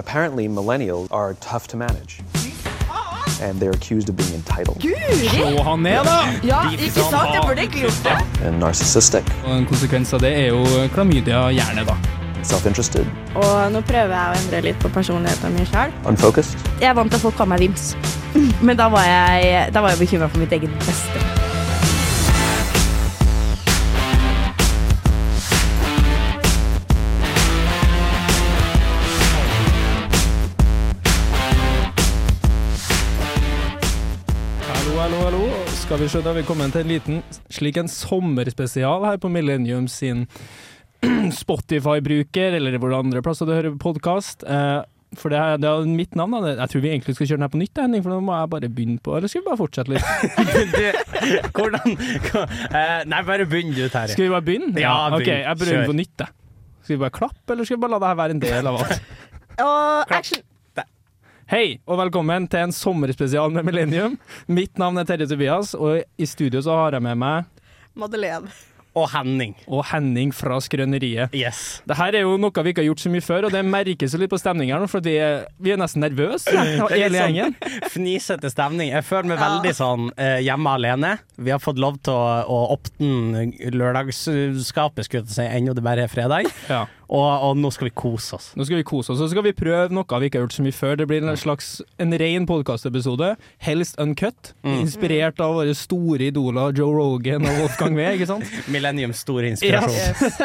Apparently, millennials are tough to manage. And they're accused of being entitled Slå han ned, da! Ja, ikke sant? Jeg burde ikke gjort det. and narcissistic, Og en konsekvens av det er jo klamydia gjerne, da. self interested, Og nå prøver jeg å endre litt på personligheten min sjøl. unfocused. Jeg er vant til at folk kaller meg Vims. Men da var jeg, da var jeg bekymra for mitt eget beste. Skal vi se, da har vi kommet til en liten slik en sommerspesial her på Millennium sin Spotify-bruker, eller hvor andre plasser du hører podkast. Eh, for det er, det er mitt navn. Da. Jeg tror vi egentlig skal kjøre den her på nytt, Henning, for nå må jeg bare begynne på Eller skal vi bare fortsette litt? du, hvordan hva- eh, Nei, bare begynn du, Terje. Skal vi bare begynne? Ja, Ok, begynn. jeg begynner på nytt, jeg. Skal vi bare klappe, eller skal vi bare la det her være en del av alt? Og action. Hei, og velkommen til en sommerspesial med Millennium. Mitt navn er Terje Tobias, og i studio så har jeg med meg Madeleine. Og Henning. og Henning fra Skrøneriet. Yes. Det her er jo noe vi ikke har gjort så mye før, og det merkes jo litt på stemninga nå, for vi er, vi er nesten nervøse, er hele sånn. Fnisete stemning. Jeg føler meg veldig sånn eh, hjemme alene. Vi har fått lov til å, å åpne lørdagsskapet, skulle jeg si, ennå det bare er fredag. Ja. Og, og nå skal vi kose oss. Nå skal vi kose oss, og så skal vi prøve noe vi ikke har gjort så mye før. Det blir en slags en ren podkastepisode, helst uncut, inspirert av våre store idoler Joe Rogan og Wolfgang Wee, ikke sant? Millenniums store inspirasjon.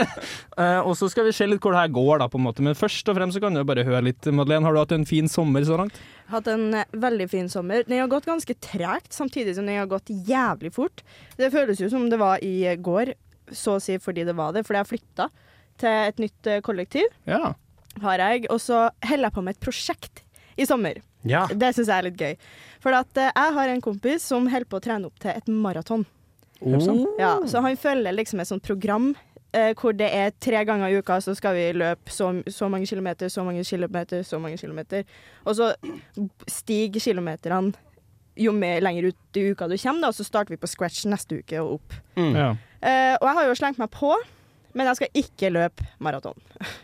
Eh, og så skal vi se litt hvor det her går, da, på en måte. Men først og fremst så kan du bare høre litt. Madeleine, har du hatt en fin sommer så langt? Hatt en eh, veldig fin sommer. Den har gått ganske tregt, samtidig som den har gått jævlig fort. Det føles jo som det var i går, så å si fordi det var det, fordi jeg flytta til et nytt eh, kollektiv, Ja. har jeg. Og så holder jeg på med et prosjekt i sommer. Ja. Det syns jeg er litt gøy. For at eh, jeg har en kompis som holder på å trene opp til et maraton. Oh. Ja, så han følger liksom et sånt program eh, hvor det er tre ganger i uka så skal vi løpe så, så mange kilometer, så mange kilometer, så mange kilometer. Og så stiger kilometerne jo mer lenger ut i uka du kommer, da, og så starter vi på scratch neste uke og opp. Mm. ja. Eh, og jeg har jo slengt meg på, men jeg skal ikke løpe maraton.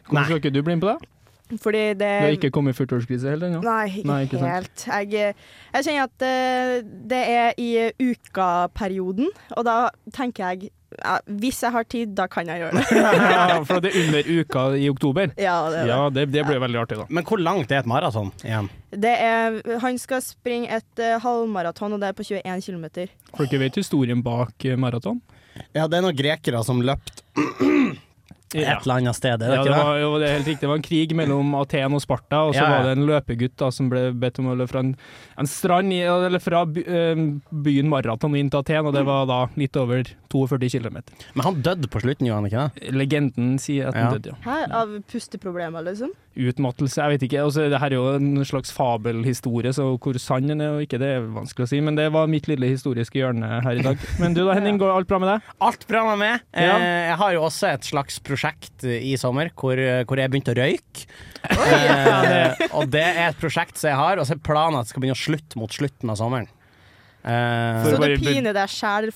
Hvorfor skal ikke du bli med på det? Fordi det Du har ikke kommet i 40-årskrise heller ennå? Nei, ikke, Nei, ikke sant. helt. Jeg, jeg kjenner at eh, det er i ukaperioden, og da tenker jeg ja, hvis jeg har tid, da kan jeg gjøre det. ja, for det er under uka i oktober. ja, det det. Ja, det, det blir veldig artig, da. Men hvor langt er et maraton igjen? det er, han skal springe et uh, halvmaraton, og det er på 21 km. Folk vet historien bak eh, maraton. Ja, det er noen grekere som løpt et eller annet sted, er det Ja, ikke det var, jo, det er helt riktig. Det var en krig mellom Aten og Sparta, og så Ja, ja. var det en løpegutt da, som ble bedt om å løpe fra en, en strand, i, eller fra by, eh, byen Maraton inn til Aten, og det var da litt over 42 km. Men han døde på slutten, gjorde han ikke det? Legenden sier at han Ja. døde, ja. Hæ? Av pusteproblemer, liksom? Utmattelse, jeg vet ikke. Altså, det her er jo en slags fabelhistorie, så hvor sann den er og ikke, det er vanskelig å si. Men det var mitt lille historiske hjørne her i dag. Men du da, Henning, går alt bra med deg? Alt bra med meg. Ja. Eh, jeg har jo også et slags prosjekt i sommer hvor, hvor jeg begynte å røyke. Eh, og det er et prosjekt som jeg har, og så er planen at det skal begynne å slutte mot slutten av sommeren. Eh, Så du piner deg sjæl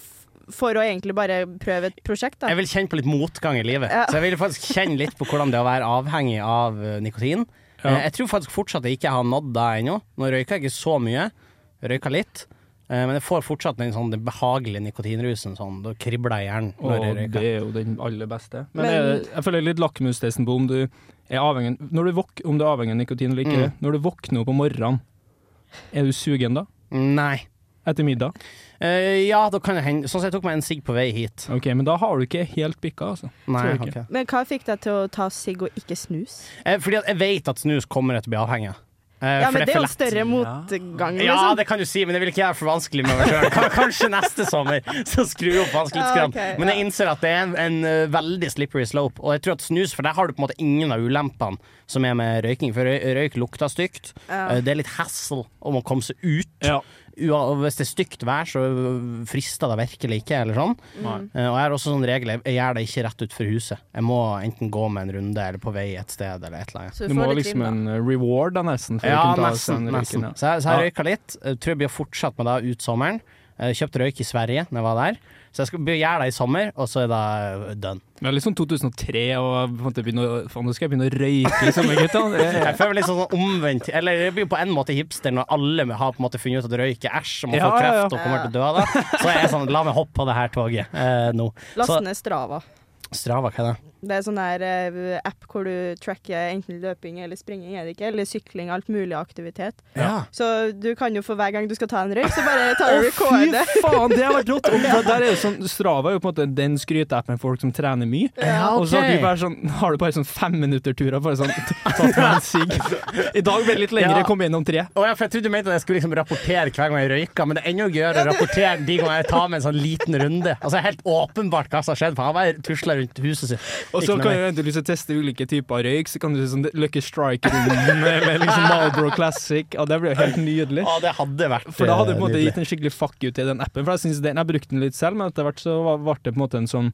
for å egentlig bare prøve et prosjekt, da? jeg vil kjenne på litt motgang i livet. Ja. Så jeg vil faktisk kjenne litt på hvordan det er å være avhengig av eh, nikotin. Ja. Eh, jeg tror faktisk fortsatt jeg ikke har nådd det ennå. Nå røyker jeg ikke så mye. Røyker litt. Eh, men jeg får fortsatt den, sånn, den behagelige nikotinrusen. Sånn, da kribler jeg i hjernen Åh, Og det er jo den aller beste. Men, Men- jeg, jeg føler litt lakmustesten på om du er avhengig når du våk, Om du er avhengig av nikotin eller ikke. Mm. Når du våkner opp om morgenen, er du sugen da? Nei. Etter middag? Eh, ja, da kan det hende. Sånn som jeg tok meg en sigg på vei hit. Ok, men da har du ikke helt bikka, altså. Nei, Tror jeg jeg ikke. ikke. Men hva fikk deg til å ta sigg og ikke snus? Eh, fordi at jeg vet at snus kommer til å bli avhengig av. Eh, Ja, for men det er jo lett. større motgang, Ja, liksom. det kan du si, men det vil ikke jeg være for vanskelig med meg sjøl. Kanskje neste sommer, så skru opp vanskelighetsgraden. Ja, ok, Men jeg ja. innser at det er en, en eh, veldig slippery slope. Og jeg tror at snus, for der har du på en måte ingen av ulempene som er med røyking. For røy, røyk lukter stygt. Ja. Eh, det er litt hassle om å komme seg ut. Ja. Hvis det er stygt vær, så frister det virkelig ikke, eller sånn. Mm. Uh, og jeg har også sånn regel, jeg- gjør det ikke rett utenfor huset. Jeg må enten gå med en runde eller på vei et sted eller et eller annet. Så Du du må liksom en eh, reward da, nesten. For Ja, å kunne nesten. nesten. Så jeg, så jeg Ja. røyka litt. Jeg tror jeg blir fortsatt med det ut sommeren. Jeg kjøpte røyk i Sverige når jeg var der, så jeg skal gjøre det i sommer, og så er det done. Det er litt sånn 2003, og på begynne faen, nå skal jeg begynne å røyke i sommer, gutta. Jeg føler meg litt sånn omvendt Eller det blir på en måte hipster når alle har på en måte funnet ut at røyk er æsj og man Ja, får ja, ja. kreft og kommer til å dø av det. Så jeg er sånn, la meg hoppe på det her toget eh, nå. Last ned Strava. Strava, hva er det? Det er sånn der uh, app hvor du tracker enten løping eller springing, er det ikke? Eller sykling, alt mulig aktivitet. Ja. Så du kan jo for hver gang du skal ta en røyk, så bare tar du Fy faen, det har vært rått! Og der er jo sånn, Strava er jo på en måte den skryteappen folk som trener mye. Ja, Og så har du bare sånn, har du bare sånn femminutterturer, bare sånn tatt med en sigg. I dag ble det litt lengre, Ja. kom gjennom tre. Å ja, for jeg trodde du mente at jeg skulle liksom rapportere hver gang jeg røyka, men det er enda gøyere å rapportere de gangene jeg tar med en sånn liten runde. Altså, helt åpenbart hva som har skjedd, for han bare tusla rundt huset sitt. Og så kan du lyst til å teste ulike typer røyk, så kan du se sånn Lucky Strike-runden med, med liksom Marlboro Classic, og det blir jo helt nydelig. Ja, det hadde vært For da hadde du på en måte gitt en skikkelig fuck you til den appen. For Jeg synes den, jeg brukte den litt selv, men etter hvert så var- ble det på en måte en sånn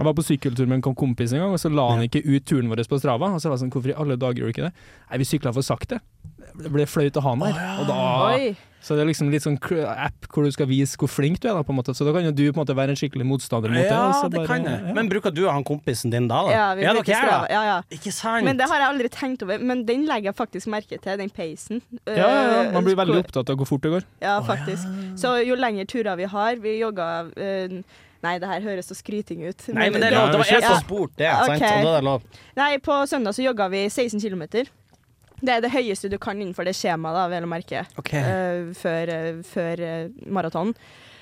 Jeg var på sykkeltur med en kompis en gang, og så la han ikke ut turen vår på Strava. Og så var jeg sånn, hvorfor i alle dager gjorde du ikke det? Nei, vi sykla for sakte. Det ble flaut å ha han der. Og da, Oi. Så det er liksom litt sånn app hvor du skal vise hvor flink du er, da, på en måte. Så da kan jo du på en måte være en skikkelig motstander mot. Ja, det. så det bare- kan jeg. ja. Men bruker du han kompisen din da? da? Ja, vi ja, bruker Strava. Ja, ja. Ikke sant? Men det har jeg aldri tenkt over. Men den legger jeg faktisk merke til, den peisen. ja, ja, ja, man blir Eh, veldig opptatt av hvor fort det går. Ja, faktisk. Så jo lengre turer vi har Vi jogga eh, Nei, det her høres så skryting ut. Nei, men det er lov. Det var jeg som spurte det, Okay. sant? Og det er lov. Nei, på søndag så jogga vi 16 km. Det er det høyeste du kan innenfor det skjemaet, da, vel å merke, eh, før, uh, før uh, maraton.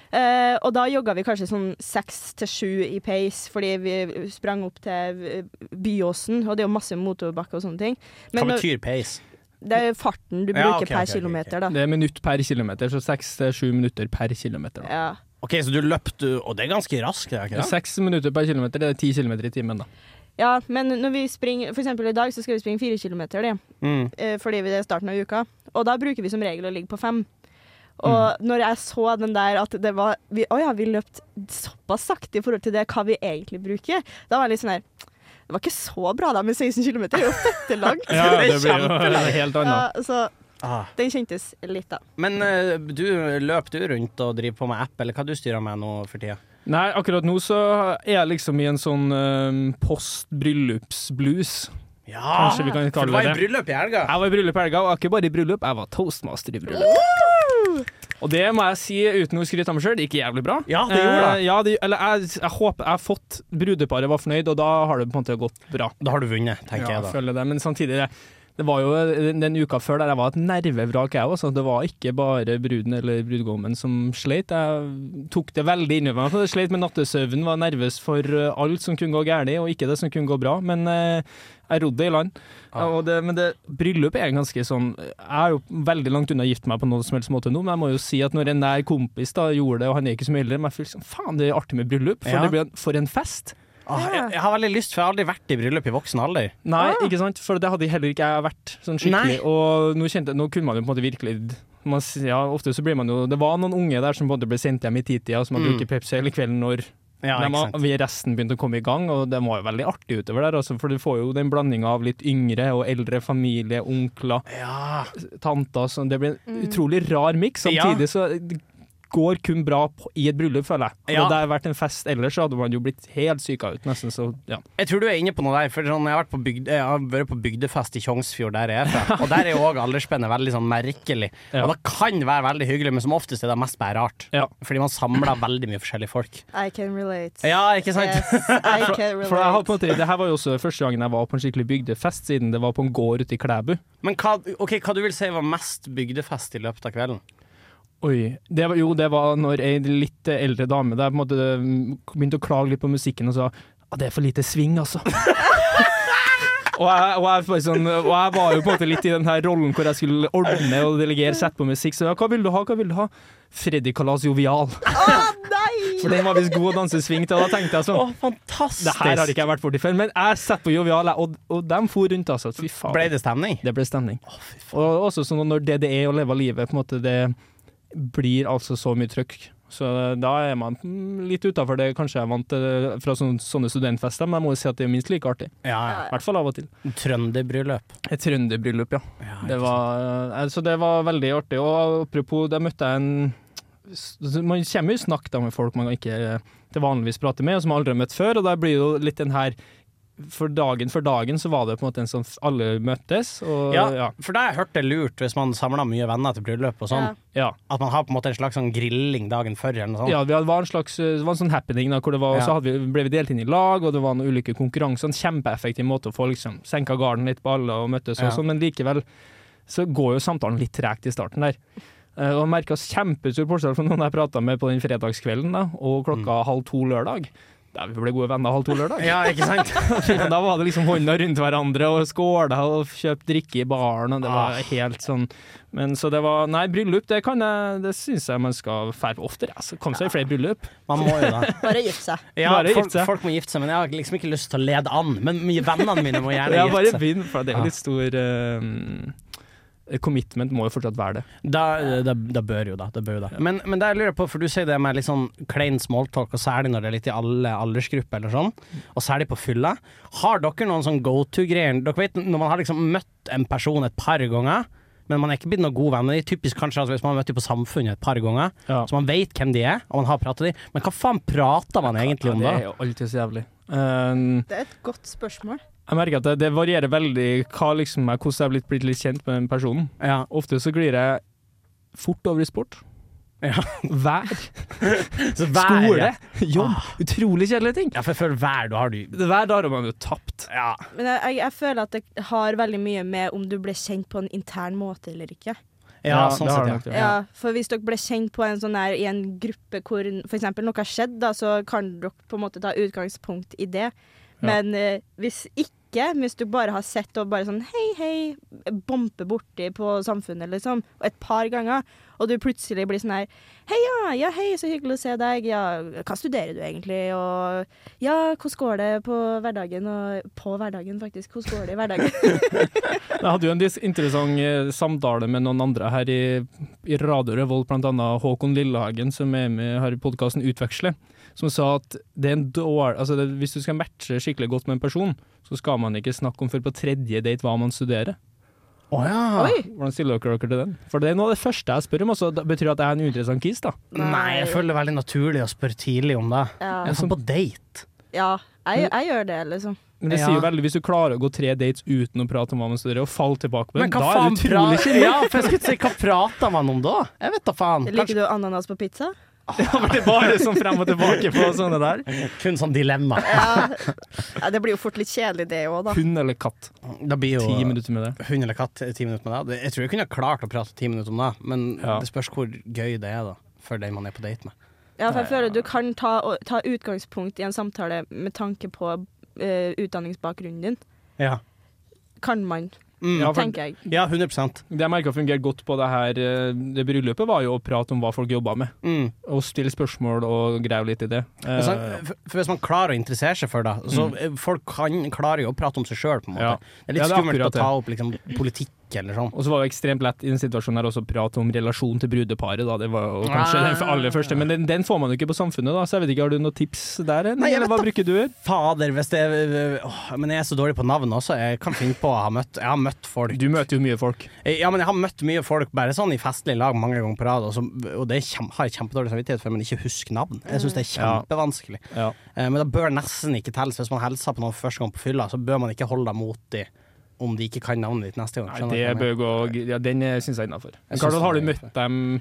Eh, og da jogga vi kanskje sånn seks til sju i pace, fordi vi sprang opp til Byåsen, og det er jo masse motorbakke og sånne ting. Hva betyr pace? det er farten du Ja, bruker per okay, ok, ok, ok. kilometer, da. Det er minutt per kilometer, så seks til sju minutter per kilometer. Da. Ja. OK, så du løpte Og det er ganske raskt? Seks minutter per kilometer, det er ti kilometer i timen, da. Ja, men når vi springer For eksempel i dag så skal vi springe fire kilometer, det. Mm. eh, fordi vi det er starten av uka. Og da bruker vi som regel å ligge på fem. Og når jeg så den der at det var vi, Å ja, vi løpt såpass sakte i forhold til det hva vi egentlig bruker. Da var jeg litt sånn her Det var ikke så bra da med 16 km, det er jo fette langt. Ja, det det blir jo helt helt Ja, annet. så Ah. den kjentes litt, da. Men uh, du løp du rundt og driver på med app, eller hva du styrer med nå for tida? Nei, akkurat nå så er jeg liksom i en sånn um, post-bryllupsblues. Ja, Kanskje vi kan kalle det var i bryllup i helga. Jeg var i bryllup i helga, og ikke bare i bryllup, jeg var toastmaster i bryllup. Og det må jeg si uten å skryte av meg sjøl, det gikk jævlig bra. Ja, det gjorde det. Eh, ja, det, eller jeg, jeg håper jeg har fått Brudeparet var fornøyd, og da har det på en måte gått bra. Da har du vunnet, tenker Ja, jeg da. føler det. Men samtidig, det, det var jo den, den uka før der jeg var et nervevrak, jeg òg. Det var ikke bare bruden eller brudgommen som sleit. Jeg tok det veldig inni meg. for Jeg sleit med nattesøvnen, var nervøs for eh, alt som kunne gå galt, og ikke det som kunne gå bra. Men eh, jeg rodde i land. Ah. Det, men det, bryllup er ganske sånn Jeg er jo veldig langt unna å gifte meg på noen som helst måte nå, men jeg må jo si at når en nær kompis da gjorde det, og han er ikke så mye eldre, men jeg føler sånn Faen, det er artig med bryllup, for Ja. det blir for en fest. Ah, jeg, jeg har veldig lyst, for jeg har aldri vært i bryllup i voksen alder. Nei, Ah. ikke sant? For det hadde heller ikke jeg vært sånn skikkelig. Nei. Og nå, kjente, nå kunne man jo på en måte virkelig man, ja, Ofte så blir man jo Det var noen unge der som både ble sendt hjem i titida, som hadde Mm. drukket Pepsi hele kvelden når Ja, de, vi resten begynte å komme i gang, og det var jo veldig artig utover der. Altså, for du får jo den blandinga av litt yngre og eldre familie, onkler, Ja. tanter. Så det blir en Mm. utrolig rar miks. Samtidig så går kun bra på, i et bryllup, føler jeg. Ja. Hadde det vært en fest ellers, så hadde man jo blitt helt syka ut, nesten. Så ja. Jeg tror du er inne på noe der, for sånn, jeg, har vært på bygde, jeg har vært på bygdefest i Tjongsfjord, der jeg er fra. Og der er jo òg aldersspennet veldig sånn merkelig. Ja. Og det kan være veldig hyggelig, men som oftest er det mest bare rart. Ja. Fordi man samler veldig mye forskjellige folk. I can relate. Ja, ikke sant? Yes, I can relate. For jeg har på en måte, det her var jo også første gangen jeg var på en skikkelig bygdefest, siden det var på en gård ute i Klæbu. Men hva, okay, hva du vil si var mest bygdefest i løpet av kvelden? Oi. Det var, jo, det var når ei litt eldre dame der på en måte mm, begynte å klage litt på musikken og sa at det er for lite sving, altså. og, jeg, og, jeg, sånn, og jeg var jo på en måte litt i den her rollen hvor jeg skulle ordne og delegere, sette på musikk. Så ja, hva vil du ha, hva vil du ha? Freddy Kalas Jovial. Å nei! For den var visst god å danse swing til, og da tenkte jeg sånn fantastisk! Det her har ikke jeg vært borti før, men jeg setter på Jovial, og, og de for rundt, altså. Fy faen. Ble det stemning? Det ble stemning. og også sånn når det det er å leve livet, på en måte, det blir altså så mye trøkk. Så da er man litt utafor det kanskje jeg er vant til fra sånne, sånne studentfester, men jeg må jo si at det er minst like artig. Ja, I hvert fall av og til. ja. Trønderbryllup. Et trønderbryllup, ja. Ja, Det var, altså det var veldig artig. Og apropos, der møtte jeg en Man kommer jo i snakk med folk man ikke eh, til vanligvis prater med, og som man aldri har møtt før, og da blir jo litt den her For dagen for dagen så var det på en måte en sånn alle møttes, og Ja, ja. for da har jeg hørt det lurt hvis man samla mye venner til bryllup og sånn. Ja. ja. At man har på en måte en slags sånn grilling dagen før eller noe sånt. Ja, det var en slags det var en sånn happening, da, hvor det var, Ja. så hadde vi, ble vi delt inn i lag, og det var noen ulike konkurranser. En kjempeeffektiv måte å få liksom, senka garden litt på alle og møttes og sånn, men likevel så går jo samtalen litt tregt i starten der. Eh, og jeg merka kjempestor forskjell fra noen jeg prata med på den fredagskvelden da, og klokka halv to lørdag. Der vi ble gode venner halv to lørdag. Ja, ikke sant? Da var det liksom hånda rundt hverandre og skåla og kjøpt drikke i baren, og det var Ah. helt sånn Men så det var Nei, bryllup, det kan jeg Det syns jeg man skal fære oftere. Altså, Kom seg i flere bryllup. Man må jo det. Bare gifte seg. Ja, Bare folk, seg. folk må gifte seg, men jeg har liksom ikke lyst til å lede an. Men vennene mine må gjerne Ja, gifte bare begynn, for det er jo litt stor eh, Commitment må jo fortsatt være det. Da, da, da bør jo det. det, bør jo det. Men, men det jeg lurer på, for du sier det med litt sånn klein smalltalk, og særlig når det er litt i alle aldersgrupper eller sånn, og særlig på fylla. Har dere noen sånn go to-greier? Dere vet når man har liksom møtt en person et par ganger, men man er ikke blitt noen gode venner. Typisk kanskje altså, hvis man har møtt dem på Samfunnet et par ganger, Ja. så man vet hvem de er, og man har pratet dem. Men hva faen prater man egentlig om da? det er jo alltid så jævlig. Um, Det er et godt spørsmål. Jeg merker at det, det varierer veldig hva liksom er, hvordan jeg har blitt, blitt litt kjent med den personen. Ja. Ofte så glir jeg fort over i sport. Ja. Vær, Så hver- skole, jobb. Utrolig kjedelige ting. Ja, for jeg føler hver da har du Hver dag har man jo tapt. Ja. Men jeg, jeg, jeg føler at det har veldig mye med om du ble kjent på en intern måte eller ikke. Ja, sånn sett, ja. Ja, For hvis dere ble kjent på en sånn her, i en gruppe hvor f.eks. noe har skjedd, da, så kan dere på en måte ta utgangspunkt i det. Men uh, hvis ikke, hvis du bare har sett og bare sånn hei, hei, bompe borti på samfunnet, liksom, et par ganger, og du plutselig blir sånn her Hei, ja, ja, hei, så hyggelig å se deg. Ja, hva studerer du egentlig? Og ja, hvordan går det på hverdagen? Og på hverdagen, faktisk. Hvordan går det i hverdagen? Jeg hadde jo en interessant eh, samtale med noen andre her i, i Radio Revolt, annet Håkon Lillehagen, som er med her i podkasten Utveksle, som sa at det er en dårlig Altså, det, hvis du skal matche skikkelig godt med en person, så skal man ikke snakke om før på tredje date hva man studerer. Å ja. Oi! Hvordan stiller dere dere til den? For det er noe av det første jeg spør om, Også. det betyr at jeg er en uinteressant kis, da. Nei, jeg føler det er veldig naturlig å spørre tidlig om det. Ja, Jeg er sånn på date. ja jeg, jeg gjør det, liksom. Men det Ja. sier jo veldig, hvis du klarer å gå tre dates uten å prate om hva man studerer, og faller tilbake på Men den, da er faen utrolig pra- Ja, for jeg skulle si, hva prater man om da? Jeg vet da faen. Liker du ananas på pizza? Det har bare sånn frem og tilbake på sånne der. Kun sånn dilemma. Ja. ja, det blir jo fort litt kjedelig, det òg, da. Hund eller katt? Det blir jo Ti minutter med det. hund eller katt ti minutter med det. Jeg tror jeg kunne ha klart å prate ti minutter om det, men Ja. det spørs hvor gøy det er da, for den man er på date med. Ja, for jeg føler du kan ta, ta utgangspunkt i en samtale med tanke på uh, utdanningsbakgrunnen din. Ja. Kan man, Mm. Ja, for- tenker jeg. Ja, 100% Det jeg merka fungerte godt på det her eh, Det bryllupet, var jo å prate om hva folk jobba med. mm. Og stille spørsmål og grave litt i det. Sånn, Eh, for, for Hvis man klarer å interessere seg for det, så mm. folk kan, klarer jo å prate om seg sjøl, på en måte. Ja. Det er litt Ja, det er skummelt å ta opp liksom, politikk eller sånn. og så var det ekstremt lett i den situasjonen her også å prate om relasjon til brudeparet. Da. Det var jo kanskje den aller første, men den, den får man jo ikke på Samfunnet, da. Så jeg vet ikke, har du noen tips der? Nei, eller hva bruker du? Fader, hvis det åh, Men jeg er så dårlig på navn også. Jeg kan finne på å ha møtt Jeg har møtt folk. Du møter jo mye folk. Ja, men jeg har møtt mye folk bare sånn i festlig lag mange ganger på rad, og, så, og det kjem, har jeg kjempedårlig samvittighet for, men ikke husk navn. Jeg syns det er kjempevanskelig. Ja. Ja. men det bør nesten ikke telles. Hvis man hilser på noen første gang på fylla, så bør man ikke holde deg mot dem om de ikke kan navnet ditt neste gang. Nei, det bør gå Ja, den syns jeg er innafor. Har du møtt dem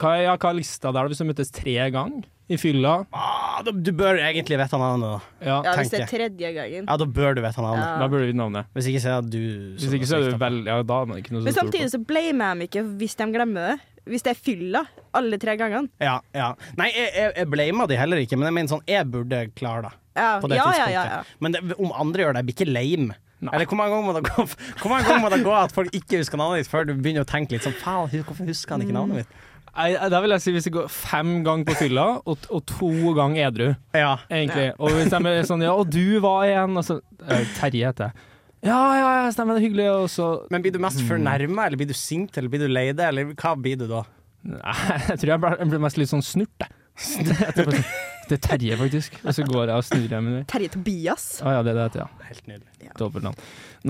hva er, ja, hva er lista der, hvis du møttes tre ganger i fylla? Ah, da- du bør egentlig vite navnet, da. Ja, Ja, Hvis det er tredje gangen. Ja, da bør du vite navnet. Ja. da bør du vite navnet. Hvis ikke så er du Hvis ikke så er du vel Ja, da er man ikke noe Men samtidig så blamer jeg dem ikke hvis de glemmer det. Hvis det er fylla alle tre gangene. Ja, ja. Nei, jeg, jeg, jeg blamer de heller ikke, men jeg mener sånn, jeg burde klare det. Ja, På det ja, ja, ja, ja. Men det, om andre gjør det, jeg blir ikke lame. Nei. Eller hvor mange ganger må det gå Hvor mange ganger må det gå at folk ikke husker navnet ditt, før du begynner å tenke litt sånn Faen, hvorfor husker han ikke navnet mitt? Nei, Da vil jeg si hvis det går fem ganger på fylla, og, og to ganger edru, Ja. egentlig. Og hvis de er sånn Ja, og du var igjen Og så eh, Terje heter jeg. Ja, ja, ja, stemmer, det er hyggelig. Og så Men blir du mest fornærma, eller blir du sint, eller blir du lei deg, eller hva blir du da? Nei, jeg tror jeg blir- jeg mest litt sånn snurt, jeg. Etterpå sånn, Det er Terje, faktisk. Og så går jeg og snur jeg med Terje Tobias. Ah, ja, det er det heter, ja. Helt nydelig. Dobbeltnavn.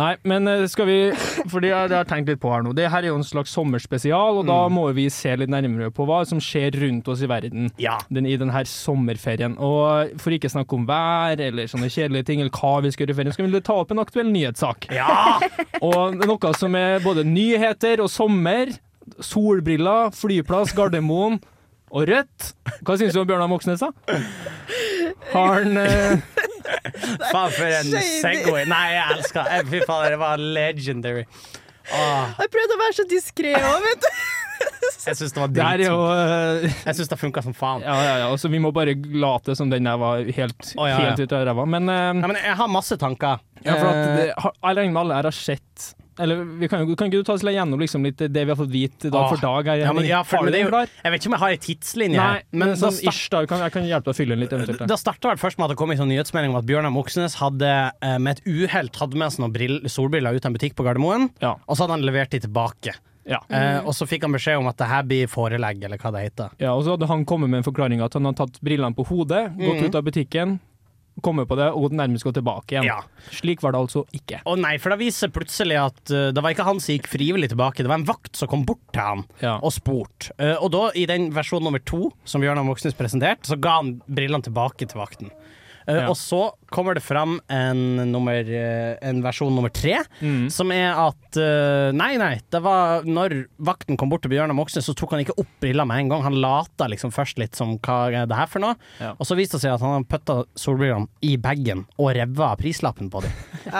Nei, men eh, skal vi jeg, jeg har tenkt litt på her nå. Det her er jo en slags sommerspesial, og da må vi se litt nærmere på hva som skjer rundt oss i verden Ja. den, i denne sommerferien. Og for ikke snakke om vær eller sånne kjedelige ting, eller hva vi skal gjøre i ferien, skal vi ta opp en aktuell nyhetssak. Ja! Og noe som er både nyheter og sommer, solbriller, flyplass, Gardermoen og rødt. Hva syns du om Bjørnar Moxnes, da? Har han eh, Faen, for en. Segway. Nei, jeg elsker det. Fy faen, det var legendary. Åh, Jeg prøvde å være så diskré òg, vet du. jeg syns det var dritt. dritfint. eh, Jeg syns det funka som faen. Ja, ja, ja. Altså, vi må bare late som den der var helt, oh, ja, ja. helt ut av ræva. Men, uh... Nei, men jeg har masse tanker. ja, for at Eh, det, jeg regner med alle her har sett Eller vi kan, kan ikke du ta oss gjennom liksom, litt det vi har fått vite dag for dag? Her, Ja, men, ja, for det jeg vet ikke om jeg har ei tidslinje Nei, her, men men da sånn start- da kan jeg kan hjelpe deg å fylle inn litt eventuelt. da. Starta vel først med at det kom en sånn nyhetsmelding om at Bjørnar Moxnes hadde eh, med et uhell tatt med seg noen solbriller ut av en butikk på Gardermoen, Ja. og så hadde han levert de tilbake. Ja. Eh, og så fikk han beskjed om at det her blir forelegg, eller hva det heter. ja, og så hadde han kommet med en forklaring at han hadde tatt brillene på hodet, gått mm. ut av butikken, kommet på det og nærmest gå tilbake igjen. Ja. Slik var det altså ikke. Å nei, for da viser plutselig at uh, det var ikke han som gikk frivillig tilbake, det var en vakt som kom bort til han Ja. og spurte. Uh, og da, i den versjon nummer to som Bjørnar Moxnes presenterte, så ga han brillene tilbake til vakten. Uh, Ja. Og så kommer det fram en, nummer, eh, en versjon nummer tre, Mm. som er at eh, Nei, nei, det var når vakten kom bort til Bjørnar Moxnes, så tok han ikke opp brillene med en gang. Han lata liksom først litt som hva er det her for noe? Ja. Og så viste det seg at han hadde putta solbrillene i bagen og revet av prislappen på dem.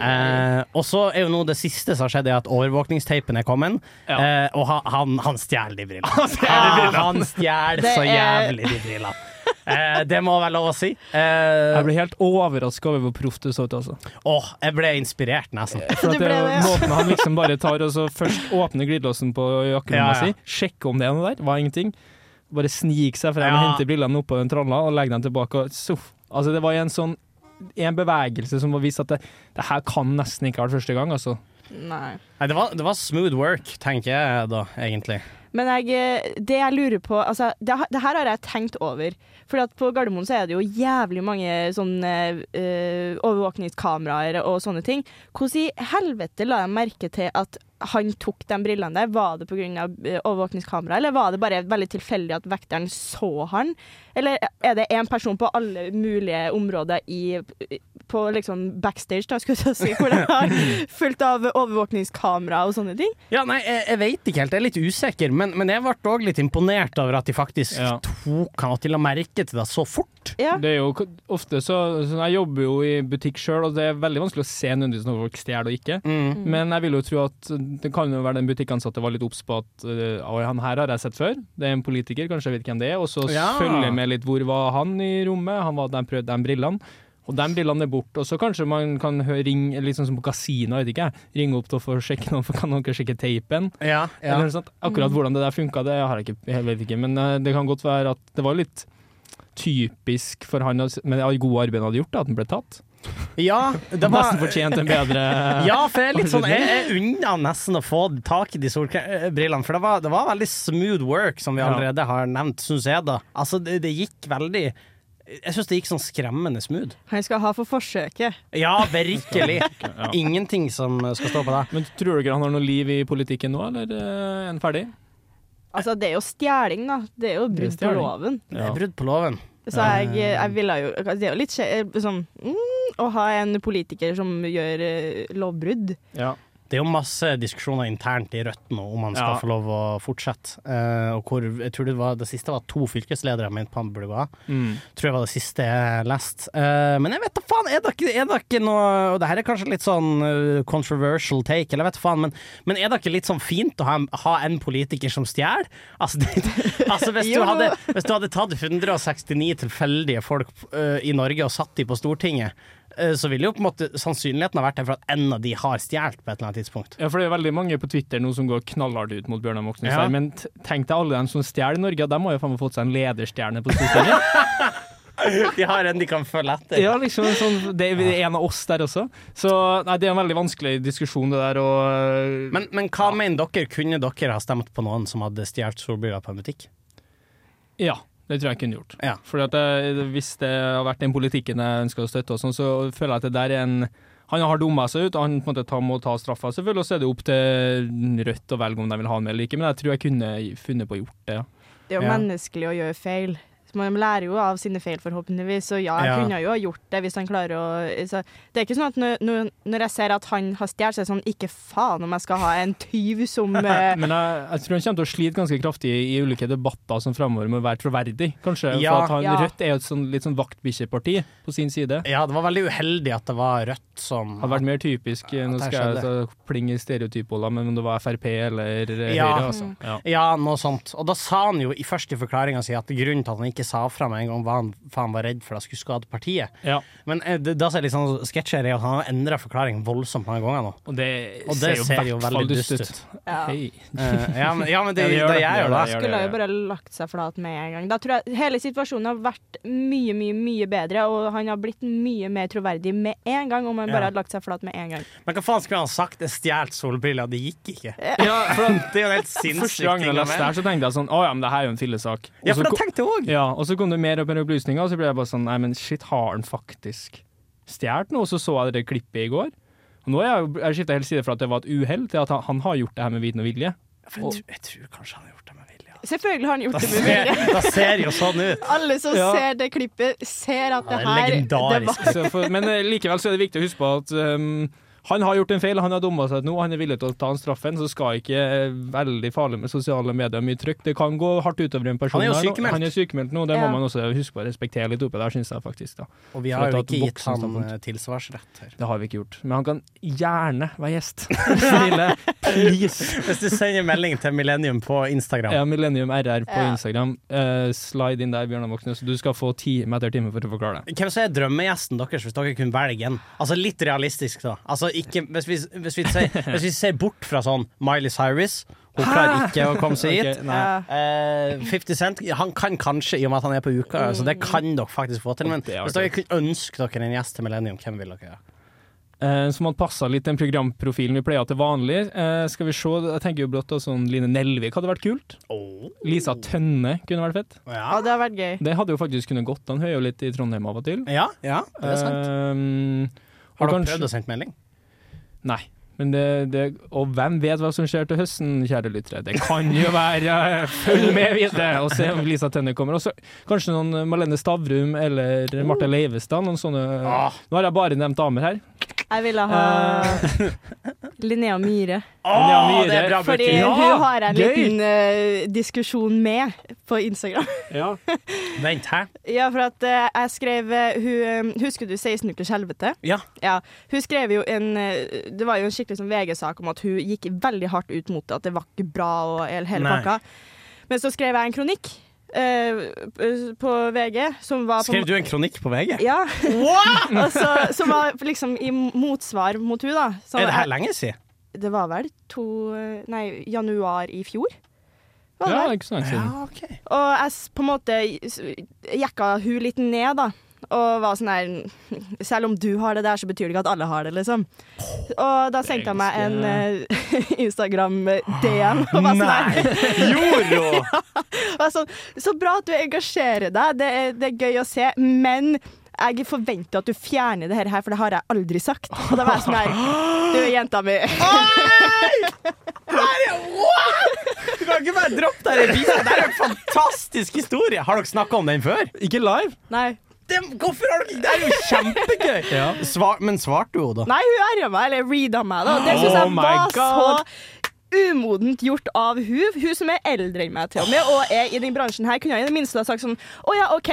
Eh, og så er jo nå det siste som har skjedd, er at overvåkningsteipen er kommet. Ja. Eh, og han, han, han stjeler de brillene. Han stjeler brillene. Ah, han stjeler så jævlig de brillene. Eh, det må være lov å si. Eh, Jeg ble helt overraska over hvor proff det så ut, altså. åh, jeg ble inspirert, nesten. For at det er jo måten han liksom bare tar og så først åpner glidelåsen på jakkelomma Ja, ja. si, sjekker om det er noe der, var ingenting. Bare sniker seg frem og Ja. henter brillene oppå den tralla og legger dem tilbake. Og så, altså det var en sånn en bevegelse som var vist at det, det her kan nesten ikke ha vært første gang, altså. Nei. Nei, det var, det var smooth work, tenker jeg da, egentlig. Men jeg, eh, det jeg lurer på altså, det, det her har jeg tenkt over. For på Gardermoen så er det jo jævlig mange sånne uh, overvåkningskameraer og sånne ting. Hvordan i helvete la jeg merke til at han tok de brillene der? Var det pga. Uh, overvåkningskamera, eller var det bare veldig tilfeldig at vekteren så han? Eller er det én person på alle mulige områder i på liksom backstage, da, skulle jeg si, hvor det har fullt av overvåkningskamera og sånne ting? Ja, nei, jeg, jeg vet ikke helt, jeg er litt usikker, men, men jeg ble òg litt imponert over at de faktisk Ja. tok han til å merke til det så fort. Ja. Det er jo ofte så, så Jeg jobber jo i butikk sjøl, og det er veldig vanskelig å se nødvendigvis når folk stjeler og ikke. Mm. Men jeg vil jo tro at det kan jo være den butikkansatte var litt obs på at øh, «Oi, han her har jeg sett før. Det er en politiker, kanskje jeg vet hvem det er. Og så Ja. jeg med litt hvor var han i rommet. Han var der prøvde de brillene. Og de brillene er borte. Og så kanskje man kan høre, ringe, litt sånn som på kasino, vet ikke jeg. Ringe opp til å få sjekke noe, for kan noen sjekke teipen? Ja, ja. Eller noe sånt. Akkurat hvordan det der funka, det har jeg ikke, jeg vet ikke. Men øh, det kan godt være at det var litt typisk for han, å- med det gode arbeidet han hadde gjort, da, at han ble tatt. ja det var Nesten fortjent en bedre Ja, for jeg er litt sånn Jeg, jeg unna nesten å få tak i de solbrillene, for det var, det var veldig smooth work, som vi allerede har nevnt, syns jeg, da. Altså, det, det gikk veldig Jeg syns det gikk sånn skremmende smooth. Han skal ha for forsøket. Ja, virkelig. Ingenting som skal stå på det. Men tror du ikke han har noe liv i politikken nå, eller øh, er han ferdig? Altså, det er jo stjeling, da. Det er jo brudd på loven. loven. Det er brudd på loven. Så jeg, jeg ville jo Det er jo litt sånn mm, å ha en politiker som gjør eh, lovbrudd. Ja. Det er jo masse diskusjoner internt i Rødt nå om han skal Ja. få lov å fortsette. Uh, og hvor, jeg tror det, var, det siste var to fylkesledere jeg mente han burde gå av. Mm. Tror jeg var det siste jeg leste. Uh, men jeg vet da faen, er det ikke, er det ikke noe Og det her er kanskje litt sånn eh, controversial take, eller vet da faen, men, men er det ikke litt sånn fint å ha, ha en politiker som stjeler? Altså, altså hvis, du hadde, hvis du hadde tatt 169 tilfeldige folk uh, i Norge og satt de på Stortinget, så vil jo på en måte sannsynligheten ha vært der for at en av de har stjålet på et eller annet tidspunkt. Ja, for det er veldig mange på Twitter nå som går knallhardt ut mot Bjørnar Moxnes. Ja. her, Men tenk deg alle dem som stjeler i Norge, de har jo faen meg fått seg en lederstjerne på Stortinget. De har en de kan følge etter. ja, liksom en sånn, Det er en av oss der også. Så nei, det er en veldig vanskelig diskusjon, det der. Og, Men, men hva mener dere? Kunne dere ha stemt på noen som hadde stjålet solbriller på en butikk? ja, Det tror jeg jeg kunne gjort. Ja. Fordi at det, Hvis det har vært den politikken jeg ønsker å støtte, og sånn, så føler jeg at det der er en Han har dumma seg ut, og han på en måte tar, må ta straffa. Selvfølgelig, og så er det opp til Rødt å velge om de vil ha han med eller ikke, men jeg tror jeg kunne funnet på å gjort det. ja. Det er jo Ja. menneskelig å gjøre feil. Man lærer jo av sine feil, forhåpentligvis. Så ja, jeg Ja. kunne jo ha gjort det hvis han klarer å så Det er ikke sånn at når, når, jeg ser at han har stjålet, så er det sånn Ikke faen om jeg skal ha en tyv som eh, Men jeg, jeg tror han kommer til å slite ganske kraftig i ulike debatter som fremover med å være troverdig, kanskje. Ja. for at han, Ja. Rødt er jo et sånn, litt sånn vaktbikkjeparti på sin side. Ja, det var veldig uheldig at det var Rødt som Hadde vært mer typisk Nå skal jeg så plinge stereotypola, men om det var Frp eller Ja. Høyre, altså. Ja. Ja, noe sånt. Og da sa han jo i første forklaringa si at grunnen til at han ikke sa fra meg en gang, han, han var redd for at skulle skade partiet. Ja. Men eh, det, da ser jeg litt sånn sketsjer er at han har endra forklaring voldsomt mange ganger nå. Og det, Og det ser jo ser jo hvert fall veldig dust ut. ut. Ja. Hei. Eh, ja, men, ja, men det, Ja, det det, gjør det. Det jo det. det. Skulle jo bare lagt seg flat med en gang. Da tror jeg hele situasjonen har vært mye, mye mye bedre, og han har blitt mye mer troverdig med en gang om han Ja. bare hadde lagt seg flat med en gang. Men hva faen skulle han sagt? Det stjal solbriller, det gikk ikke. Ja, for Det er jo helt sinnssykt. Første ting jeg leste det her, så tenkte jeg sånn Å ja, men det her er jo en fillesak. Ja, for for tenkte jeg òg. ja, og så kom det mer og mer opplysninger, og så ble jeg bare sånn Nei, men shit, har han faktisk stjålet noe? Og så så jeg det klippet i går. Og nå er jeg, jeg skifta helt side fra at det var et uhell, til at han, han har gjort det her med viten og vilje. For jeg, tror- jeg tror kanskje han har gjort det med vilje. altså. Selvfølgelig har han gjort Da det med vilje. da ser jo sånn ut. Alle som Ja. ser det klippet, ser at Ja, det det er her det legendarisk. var, Så for, men eh, likevel så er det viktig å huske på at um, han har gjort en feil, han har dumma seg nå, han er villig til å ta en straffen. Så skal ikke eh, veldig farlig med sosiale medier mye trykk. Det kan gå hardt utover en person. Han er jo sykemeldt. Han er sykemeldt nå, det må man også huske på å respektere litt oppi der, syns jeg faktisk. da. Og vi har jo ikke gitt han eh, tilsvarsrett her. Det har vi ikke gjort. Men han kan gjerne være gjest. Snille, please. Hvis du sender melding til Millennium på Instagram Ja, Millennium RR på Ja. Instagram. Uh, slide inn der, Bjørnar Moxnes. Du skal få time etter time for å forklare det. Hvem som er drømmegjesten deres, hvis dere kunne velge en? Altså Litt realistisk, da. Altså ikke, hvis, vi, hvis, vi ser, hvis vi ser bort fra sånn Miley Cyrus Hun klarer ikke å komme seg hit. Okay, uh. Eh, 50 Cent Han kan kanskje, i og med at han er på uka, så det kan dere faktisk få til. Men hvis dere kunne ønske dere en gjest til Millennium, hvem vil dere Uh, Eh, som hadde passa litt den programprofilen vi pleier til vanlig. Uh, skal vi se, jeg tenker jo blått sånn Line Nelvik hadde vært kult. Lisa Tønne kunne vært fett. ja, det har vært gøy. Det hadde jo faktisk kunnet gått an. Hun er jo litt i Trondheim av og til. Ja, ja, det er sant. uh, Har dere kanskje- prøvd å sende melding? Nei. Men det, det, og hvem vet hva som skjer til høsten, kjære lyttere. Det kan jo være Følg med videre og se om Lisa Tønne kommer. Også, kanskje noen Malene Stavrum eller Marte Leivestad. Noen sånne Ah. Nå har jeg bare nevnt damer her. Jeg ville ha Linnea Myhre. Linnea Myhre. det er bra Fordi! Ja, hun har jeg en gøy. liten uh, diskusjon med på Instagram. Ja. Vent, hæ? Ja, for at uh, jeg skrev uh, hun, Husker du 16 ukers helvete? Ja. Ja, hun skrev jo en Det var jo en skikkelig sånn VG-sak om at hun gikk veldig hardt ut mot det, at det var ikke bra og hele, hele pakka. Men så skrev jeg en kronikk eh, på VG som var på Skrev du en kronikk på VG? Ja. og som var liksom i motsvar mot hun da. Så Er det her lenge siden? det var vel to Nei, januar i fjor? Var det ja, ikke så lenge siden. ok. Og jeg på en måte jekka hun litt ned, da. Og var sånn her Selv om du har det der, så betyr det ikke at alle har det, liksom. Og da sendte jeg meg en uh, Instagram-DM. Og var sånn her Gjorde hun? sånn, Så bra at du engasjerer deg, det er, det er gøy å se, men jeg forventer at du fjerner det her, for det har jeg aldri sagt. Og da var jeg sånn her Du, jenta mi. Du kan ikke bare droppe det her i bilen. Det er en fantastisk historie. Har dere snakka om den før? Ikke live? Nei. Det, hvorfor har du Det er jo kjempegøy! Ja. Svar, men svarte hun, da? Nei, hun erja meg, eller reada meg, da. Det syns jeg Oh var God. så umodent gjort av hun. Hun som er eldre enn meg til og med, og er i den bransjen her, kunne jeg i det minste ha sagt sånn Å ja, OK.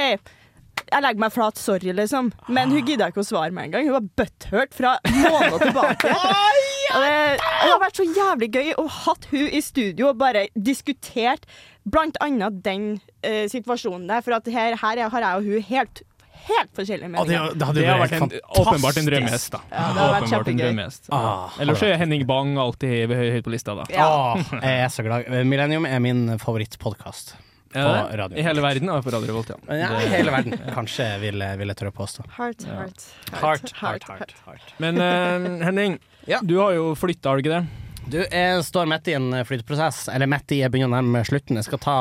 Jeg legger meg flat, sorry, liksom. Men hun gidda ikke å svare meg engang. Hun var butthurt fra måneder tilbake. Og det, det har vært så jævlig gøy å hatt hun i studio og bare diskutert blant annet den eh, situasjonen der. For at her, her har jeg og hun helt, helt forskjellige Ja, det, det hadde Det vært vært en, åpenbart en drømmehest, da. Ja, det hadde vært en kjempegøy. drømmehest. Ah, Ellers så er Henning Bang alltid høy- høyt på lista, da. Ja. Ah, jeg er så glad. Millennium er min favorittpodkast. På radio. I hele verden? og på Radio Revolt, ja. Ja, I hele verden, kanskje, vil, vil jeg tørre å påstå. Heart, heart, Heart, heart, heart, heart. Men uh, Henning, Ja. du har jo flytta, har du ikke det? Du, jeg står midt i en flytteprosess, eller midt i jeg begynner å nærme meg slutten. Jeg skal ta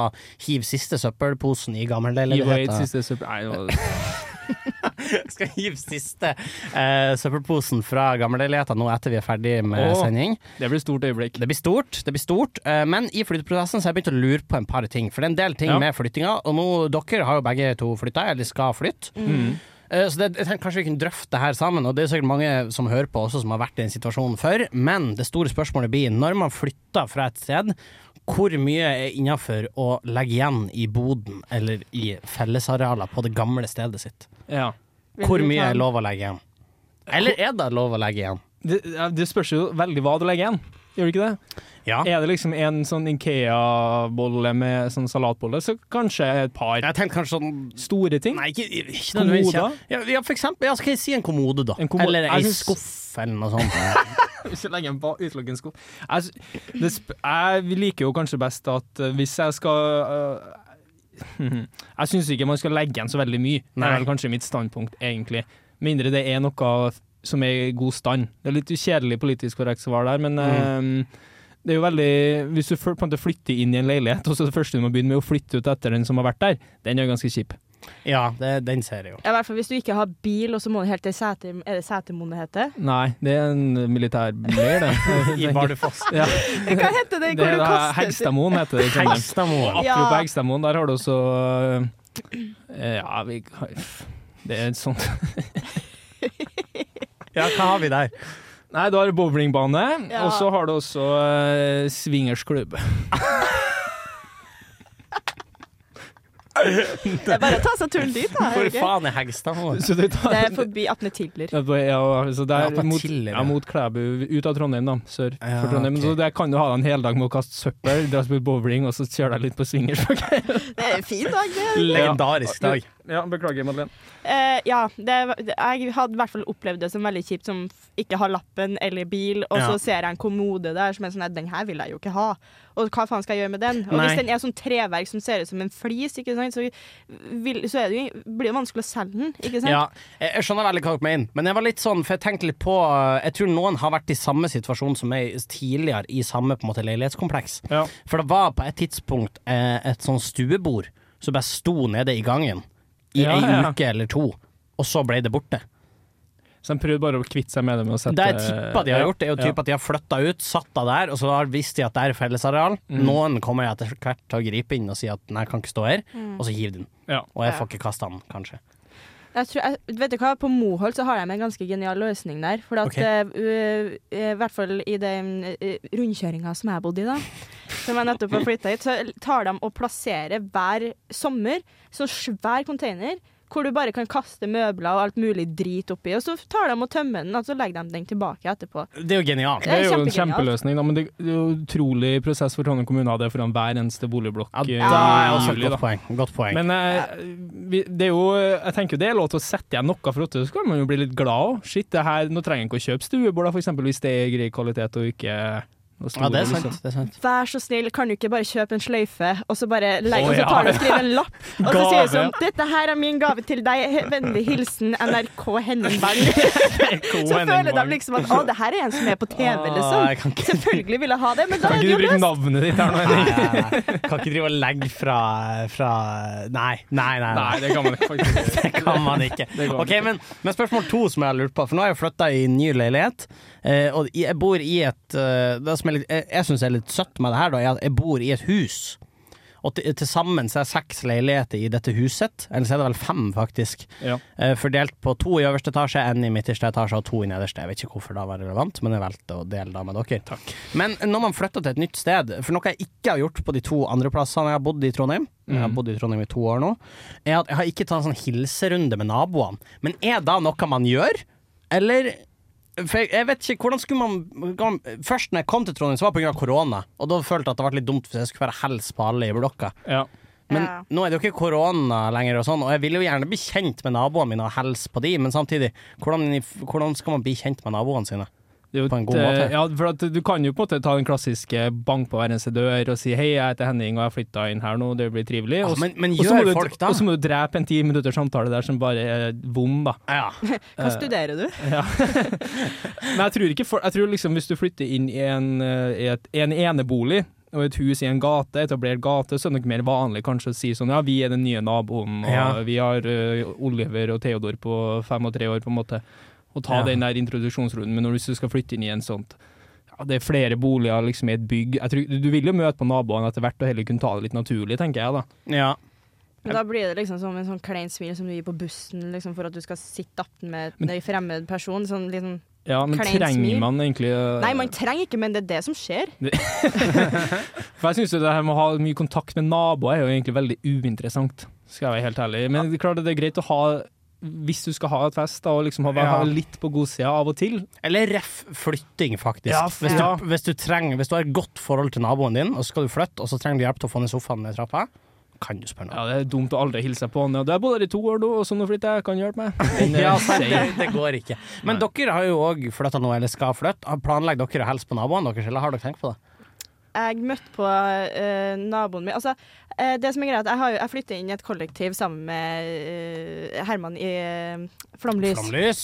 hiv siste søppelposen i Eve Wade, gammelleiligheten. siste søppel... Nei, Skal hive siste uh, søppelposen fra gammelleiligheten nå etter vi er ferdig med oh, sending. det blir stort øyeblikk. Det blir stort, det blir stort. uh, men i flytteprosessen så har jeg begynt å lure på en par ting. For det er en del ting Ja. med flyttinga, og nå dere har jo begge to flytta, eller skal flytte. Mm. Uh, Så det, jeg tenkte kanskje vi kunne drøfte det her sammen, og det er sikkert mange som hører på også som har vært i den situasjonen før. Men det store spørsmålet blir, når man flytter fra et sted, hvor mye er innafor å legge igjen i boden eller i fellesarealer på det gamle stedet sitt? Ja. Hvor mye er lov å legge igjen? Eller er det lov å legge igjen? Det, det spørs jo veldig hva du legger igjen. Gjør det ikke det? Ja. Er det liksom en sånn Ikea-bolle med sånn salatbolle, så kanskje et par Jeg tenkte kanskje sånn store ting. Nei, ikke, ikke nødvendigvis. Kommode? Ja, ja, for eksempel. Ja, skal jeg si en kommode, da? En kommode- Eller ei Jeg skuff, eller noe sånt. Hvis jeg legger en utelukkende en sko. Jeg, det jeg liker jo kanskje best at eh, hvis jeg skal uh, Jeg syns ikke man skal legge igjen så veldig mye. Nei. Det er vel kanskje mitt standpunkt, egentlig. Mindre det er noe som er i god stand. Det er litt kjedelig politisk korrekt svar der, men Mm. um, det er jo veldig Hvis du på en måte flytter inn i en leilighet, og så det første du må begynne med å flytte ut etter den som har vært der, den er ganske kjip. Ja, det, den ser jeg jo. Ja, I hvert fall hvis du ikke har bil, og så må du helt til Sæter... Er det Setermoen det heter? Nei, det er en militær leir, det. I Bardufoss. Ja, Hva heter det? det er Hegstadmoen, heter det. Hegstadmoen. Ja. Apropos Hegstadmoen, der har du også øh, Ja, vi Det er et sånt Ja, hva har vi der? Nei, du har bowlingbane, Ja. og så har du også uh, swingersklubb. Det er bare å ta seg turen dit, da. Hvor faen er Hegstad nå? Det er forbi Atne Tiller. Ja, på- det er Ja, mot, Tiller, ja. mot Klæbu, ut av Trondheim, da. Sør Ja, for Trondheim. Okay. Så der kan du ha deg en heldag med å kaste søppel, dra og spille bowling, og så kjøre deg litt på swingers. Det er en fin dag, det. Legendarisk dag. Ja, beklager, Madeleine. Uh, ja, det, jeg hadde i hvert fall opplevd det som veldig kjipt som ikke har lappen eller bil, og Ja. så ser jeg en kommode der som er sånn den her vil jeg jo ikke ha. Og hva faen skal jeg gjøre med den? Og Nei. hvis den er sånn treverk som ser ut som en flis, ikke sant, så, vil, så er det jo, blir det vanskelig å selge den, ikke sant? Ja, jeg, jeg skjønner veldig hva dere mener, men jeg var litt sånn, for jeg tenkte litt på uh, Jeg tror noen har vært i samme situasjon som meg tidligere, i samme på en måte leilighetskompleks. Ja. For det var på et tidspunkt eh, et sånn stuebord som bare sto nede i gangen i Ja, ei ja. uke eller to, og så ble det borte. Så de prøvde bare å kvitte seg med det med å sette Det jeg tipper de har Ja, gjort, er jo ja. typ at de har flytta ut, satt deg der, og så har visst de at det er fellesareal. Mm. Noen kommer etter hvert til å gripe inn og si at nei, jeg kan ikke stå her, og så hiver de den. Ja. Og jeg får ikke kasta den, kanskje. Jeg tror, jeg, vet du hva, På Moholt så har de en ganske genial løsning der. For at, okay. uh, I hvert fall i den uh, rundkjøringa som jeg bodde i, da, som jeg nettopp har flytta hit, så tar de og plasserer hver sommer sånn svær container hvor du bare kan kaste møbler og alt mulig drit oppi, og så tar de og tømmer den, og så legger de den tilbake etterpå. Det er jo genialt. Det er jo en kjempeløsning, da, men det det er jo utrolig prosess for Trondheim kommune å ha det foran hver eneste boligblokk. Ja, eh, det er også et juli, godt poeng. Godt poeng. Men eh, vi, det er jo Jeg tenker jo det er lov til å sette igjen noe for åtte, så kan man jo bli litt glad òg. Shit, det her, nå trenger jeg ikke å kjøpe stuebord, f.eks. for eksempel, hvis det er grei kvalitet og ikke ja, det er sant. liksom. Det er sant. Vær så snill, kan du ikke bare kjøpe en sløyfe, og så bare legge, Å, og så tar du og skriver en lapp, og så sier du sånn Dette her er min gave til deg. Vennlig hilsen NRK Hennenberg'. Så føler de liksom at å, det her er en som er på TV, Ah, liksom. ikke, Selvfølgelig vil jeg ha det, men da Kan er det ikke du bruke navnet ditt her nå, Henning? nei, nei. kan ikke drive og legge fra, fra Nei, nei, nei. Nei, det kan man ikke faktisk ikke. Det kan man ikke. Kan Ok, ikke. men, men spørsmål to som jeg har lurt på, for nå har jeg flytta i ny leilighet. Eh, og jeg bor i et eh, Det som er jeg, jeg syns er litt søtt med det her, da, er at jeg bor i et hus. Og til til sammen så er det seks leiligheter i dette huset, eller så er det vel fem, faktisk. Ja. Eh, fordelt på to i øverste etasje, én i midterste etasje og to i nederste. Jeg vet ikke hvorfor det var relevant, men jeg valgte å dele det med dere. Takk. Men når man flytter til et nytt sted, for noe jeg ikke har gjort på de to andre plassene jeg har bodd i Trondheim, jeg har Mhm. bodd i Trondheim i to år nå, er at jeg har ikke tatt en sånn hilserunde med naboene. Men er det noe man gjør, eller for jeg, jeg vet ikke, hvordan skulle man Først når jeg kom til Trondheim, så var det pga. korona. Og da følte jeg at det ble litt dumt hvis jeg skulle være hels på alle i blokka. Ja. Men Ja. nå er det jo ikke korona lenger, og sånn Og jeg vil jo gjerne bli kjent med naboene mine og helse på de, men samtidig, hvordan, hvordan skal man bli kjent med naboene sine? Det jo På en god måte. eh, Ja, for at du kan jo på en måte ta den klassiske bank på hver eneste dør og si 'hei, jeg heter Henning og jeg har flytta inn her nå, det blir trivelig'. Ja, men, men gjør du- folk da? Og så må du drepe en ti minutters samtale der som bare er vom, da. Ja. Hva studerer du? Ja. Men jeg tror ikke for, Jeg tror liksom hvis du flytter inn i en, eh, i et, en enebolig og et hus i en gate, etablert gate, så er det nok mer vanlig kanskje å si sånn ja, vi er den nye naboen, og Ja. vi har uh, Oliver og Theodor på fem og tre år, på en måte. Og ta Ja. den der introduksjonsrunden. Men når du skal flytte inn i en sånt ja, Det er flere boliger liksom i et bygg. Jeg tror, du vil jo møte på naboene etter hvert og heller kunne ta det litt naturlig, tenker jeg da. ja. Men Da blir det liksom som en sånn klein smil som du gir på bussen liksom, for at du skal sitte atten med en fremmed person. Sånn, liksom. Ja, men Klein trenger smil. man egentlig uh, Nei, man trenger ikke, men det er det som skjer. For jeg syns det her med å ha mye kontakt med naboer er jo egentlig veldig uinteressant, skal jeg være helt ærlig. Men det er klart det er greit å ha hvis du skal ha et fest, da, og liksom ha, Ja. ha litt på godsida av og til. Eller ref flytting, faktisk. Ja, hvis, ja. du, hvis, du trenger, hvis du har et godt forhold til naboen din, og så skal du flytte, og så trenger du hjelp til å få ned sofaen ned trappa, kan du spørre Ja. Det er dumt å aldri hilse på han. Og det er både i to år nå, og så nå flytter jeg, kan hjelpe meg. Ja, det, det går ikke. Men Nei. dere har jo òg flytta nå, eller skal flytte. Har- Planlegger dere å hilse på naboene deres, eller har dere tenkt på det? Jeg møtte på uh, naboen min Altså, uh, det som er greit, jeg, har jo- jeg flytter inn i et kollektiv sammen med uh, Herman i Flomlys. Flomlys.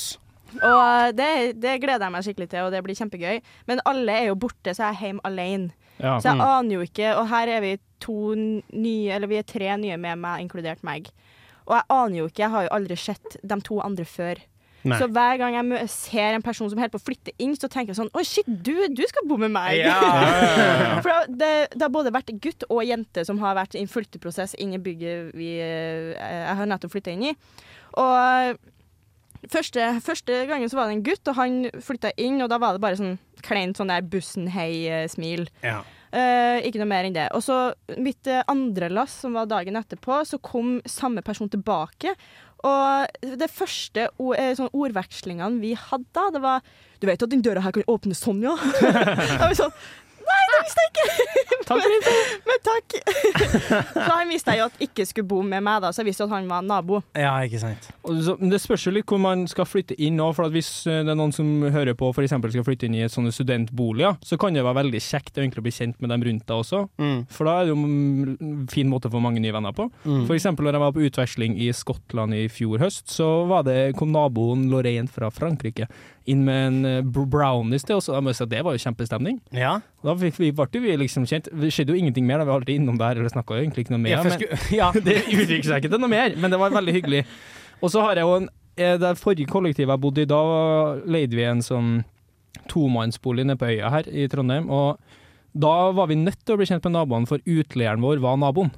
Og det, det gleder jeg meg skikkelig til, og det blir kjempegøy. Men alle er jo borte, så jeg er hjemme alene. ja. Så jeg Mm. aner jo ikke Og her er vi to nye, eller vi er tre nye med meg, inkludert meg. Og jeg aner jo ikke, jeg har jo aldri sett de to andre før. Nei. Så hver gang jeg ser en person som holder på å flytte inn, så tenker jeg sånn Oi, shit, du, du skal bo med meg! Ja. For det, det har både vært gutt og jente som har vært i en flytteprosess inn i bygget vi, eh, jeg har nettopp flytta inn i. Og første, første gangen så var det en gutt, og han flytta inn, og da var det bare sånn kleint sånn der bussen-hei-smil. Ja. Uh, ikke noe mer enn det. Og så mitt eh, andre lass, som var dagen etterpå, så kom samme person tilbake. Og det første eh, sånn ordvekslingene vi hadde det var Du vet at den døra her kan åpnes sånn, ja? Sånn Nei, det visste jeg ikke! Takk info. Men takk. så han visste jeg jo at ikke skulle bo med meg, da, så jeg visste at han var nabo. ja, ikke sant. Og så- men Det spørs jo litt hvor man skal flytte inn nå. For at Hvis eh, det er noen som hører på for eksempel skal flytte inn i et sånne studentboliger, så kan det være veldig kjekt å egentlig bli kjent med dem rundt deg også. Mm. For da er det jo en fin måte å få mange nye venner på. Mm. For eksempel når jeg var på utveksling i Skottland i fjor høst, så var det, kom naboen Lorraine fra Frankrike inn med en eh, br- brownies til oss, og jeg må si at det var jo kjempestemning. Ja. Da fikk vi, ble vi liksom kjent. Det skjedde jo ingenting mer, da vi var aldri innom der, eller snakka egentlig ikke noe mer. Ja, skulle- ja. det utviklet seg ikke til noe mer, men det var veldig hyggelig. Og så har jeg jo en eh, Det forrige kollektivet jeg bodde i, da leide vi en sånn tomannsbolig nede på øya her i Trondheim. Og da var vi nødt til å bli kjent med naboene, for utleieren vår var naboen.